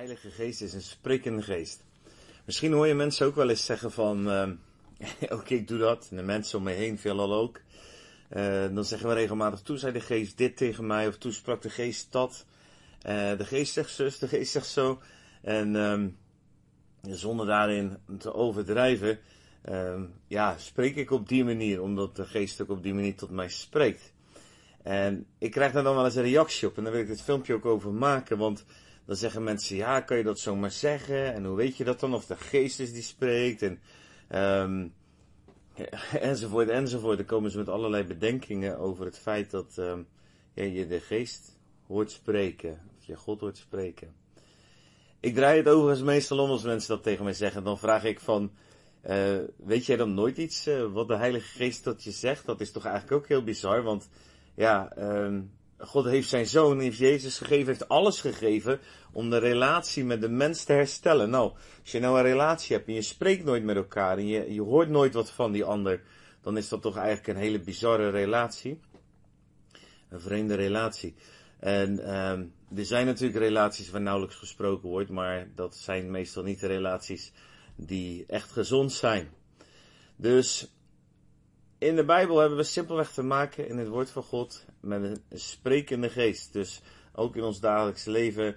Heilige Geest is een sprekende geest. Misschien hoor je mensen ook wel eens zeggen van, uh, oké, ik doe dat. En de mensen om me heen veelal ook. Uh, dan zeggen we regelmatig, toen zei de geest dit tegen mij, of toen sprak de geest dat. Uh, de geest zegt zus, de geest zegt zo. En um, zonder daarin te overdrijven, um, ja, spreek ik op die manier, omdat de geest ook op die manier tot mij spreekt. En ik krijg daar dan wel eens een reactie op, en daar wil ik dit filmpje ook over maken, want dan zeggen mensen, ja, kan je dat zomaar zeggen? En hoe weet je dat dan? Of de geest is die spreekt? En, um, enzovoort, enzovoort. Dan komen ze met allerlei bedenkingen over het feit dat um, ja, je de geest hoort spreken. Of je God hoort spreken. Ik draai het overigens meestal om als mensen dat tegen mij zeggen. Dan vraag ik van, uh, weet jij dan nooit iets uh, wat de Heilige Geest tot je zegt? Dat is toch eigenlijk ook heel bizar, want ja, um, God heeft zijn zoon, heeft Jezus gegeven, heeft alles gegeven om de relatie met de mens te herstellen. Nou, als je nou een relatie hebt en je spreekt nooit met elkaar en je, je hoort nooit wat van die ander, dan is dat toch eigenlijk een hele bizarre relatie. Een vreemde relatie. En um, er zijn natuurlijk relaties waar nauwelijks gesproken wordt, maar dat zijn meestal niet de relaties die echt gezond zijn. Dus in de Bijbel hebben we simpelweg te maken in het woord van God met een sprekende geest. Dus ook in ons dagelijks leven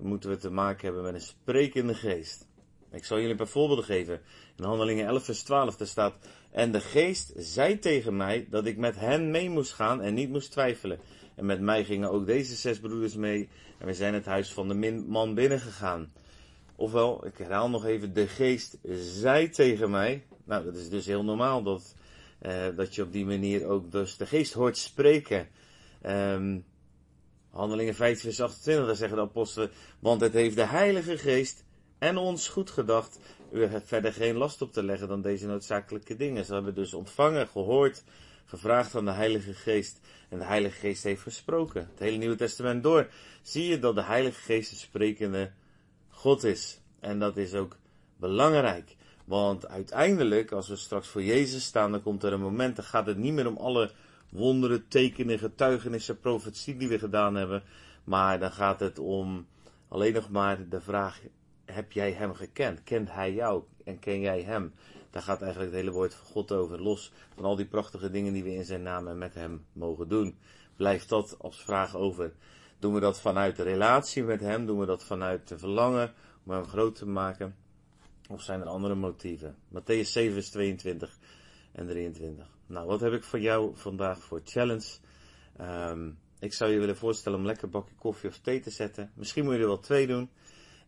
moeten we te maken hebben met een sprekende geest. Ik zal jullie een paar voorbeelden geven. In Handelingen 11 vers 12 daar staat, en de geest zei tegen mij dat ik met hen mee moest gaan en niet moest twijfelen. En met mij gingen ook deze zes broeders mee en we zijn het huis van de man binnengegaan. Ofwel, ik herhaal nog even, de geest zei tegen mij. Nou, dat is dus heel normaal dat uh, dat je op die manier ook dus de geest hoort spreken. Um, Handelingen 15 vers 28, daar zeggen de apostelen, want het heeft de heilige geest en ons goed gedacht, u verder geen last op te leggen dan deze noodzakelijke dingen. Ze hebben dus ontvangen, gehoord, gevraagd aan de heilige geest en de heilige geest heeft gesproken. Het hele Nieuwe Testament door zie je dat de heilige geest een sprekende God is. En dat is ook belangrijk. Want uiteindelijk, als we straks voor Jezus staan, dan komt er een moment, dan gaat het niet meer om alle wonderen, tekenen, getuigenissen, profetie die we gedaan hebben. Maar dan gaat het om alleen nog maar de vraag, heb jij hem gekend? Kent hij jou en ken jij hem? Daar gaat eigenlijk het hele woord van God over, los van al die prachtige dingen die we in zijn naam en met hem mogen doen. Blijft dat als vraag over. Doen we dat vanuit de relatie met hem? Doen we dat vanuit de verlangen om hem groot te maken? Of zijn er andere motieven? Matthäus 7, vers 22 en 23. Nou, wat heb ik voor jou vandaag voor challenge? Um, ik zou je willen voorstellen om lekker een bakje koffie of thee te zetten. Misschien moet je er wel twee doen.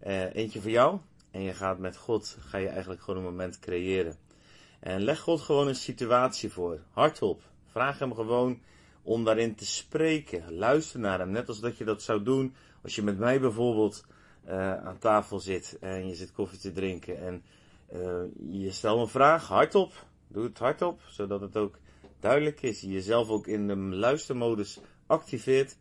Uh, eentje voor jou. En je gaat met God, ga je eigenlijk gewoon een moment creëren. En leg God gewoon een situatie voor. Hardop. Vraag hem gewoon om daarin te spreken. Luister naar hem. Net als dat je dat zou doen als je met mij bijvoorbeeld aan tafel zit en je zit koffie te drinken en uh, je stelt een vraag hardop. Doe het hardop, zodat het ook duidelijk is. Je jezelf ook in de luistermodus activeert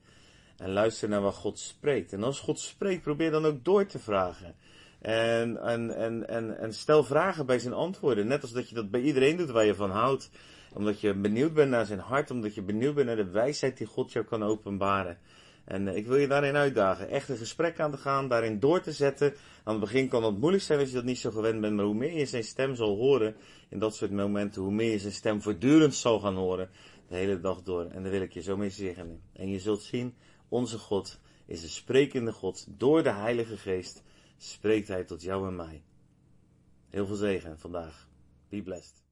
en luister naar wat God spreekt. En als God spreekt, probeer dan ook door te vragen. En, en, en, en, en stel vragen bij zijn antwoorden. Net als dat je dat bij iedereen doet waar je van houdt. Omdat je benieuwd bent naar zijn hart, omdat je benieuwd bent naar de wijsheid die God jou kan openbaren. En eh, ik wil je daarin uitdagen. Echt een gesprek aan te gaan, daarin door te zetten. Aan het begin kan het moeilijk zijn als je dat niet zo gewend bent, maar hoe meer je zijn stem zal horen in dat soort momenten, hoe meer je zijn stem voortdurend zal gaan horen, de hele dag door. En daar wil ik je zo mee zeggen. En je zult zien, onze God is een sprekende God. Door de Heilige Geest spreekt Hij tot jou en mij. Heel veel zegen vandaag. Be blessed.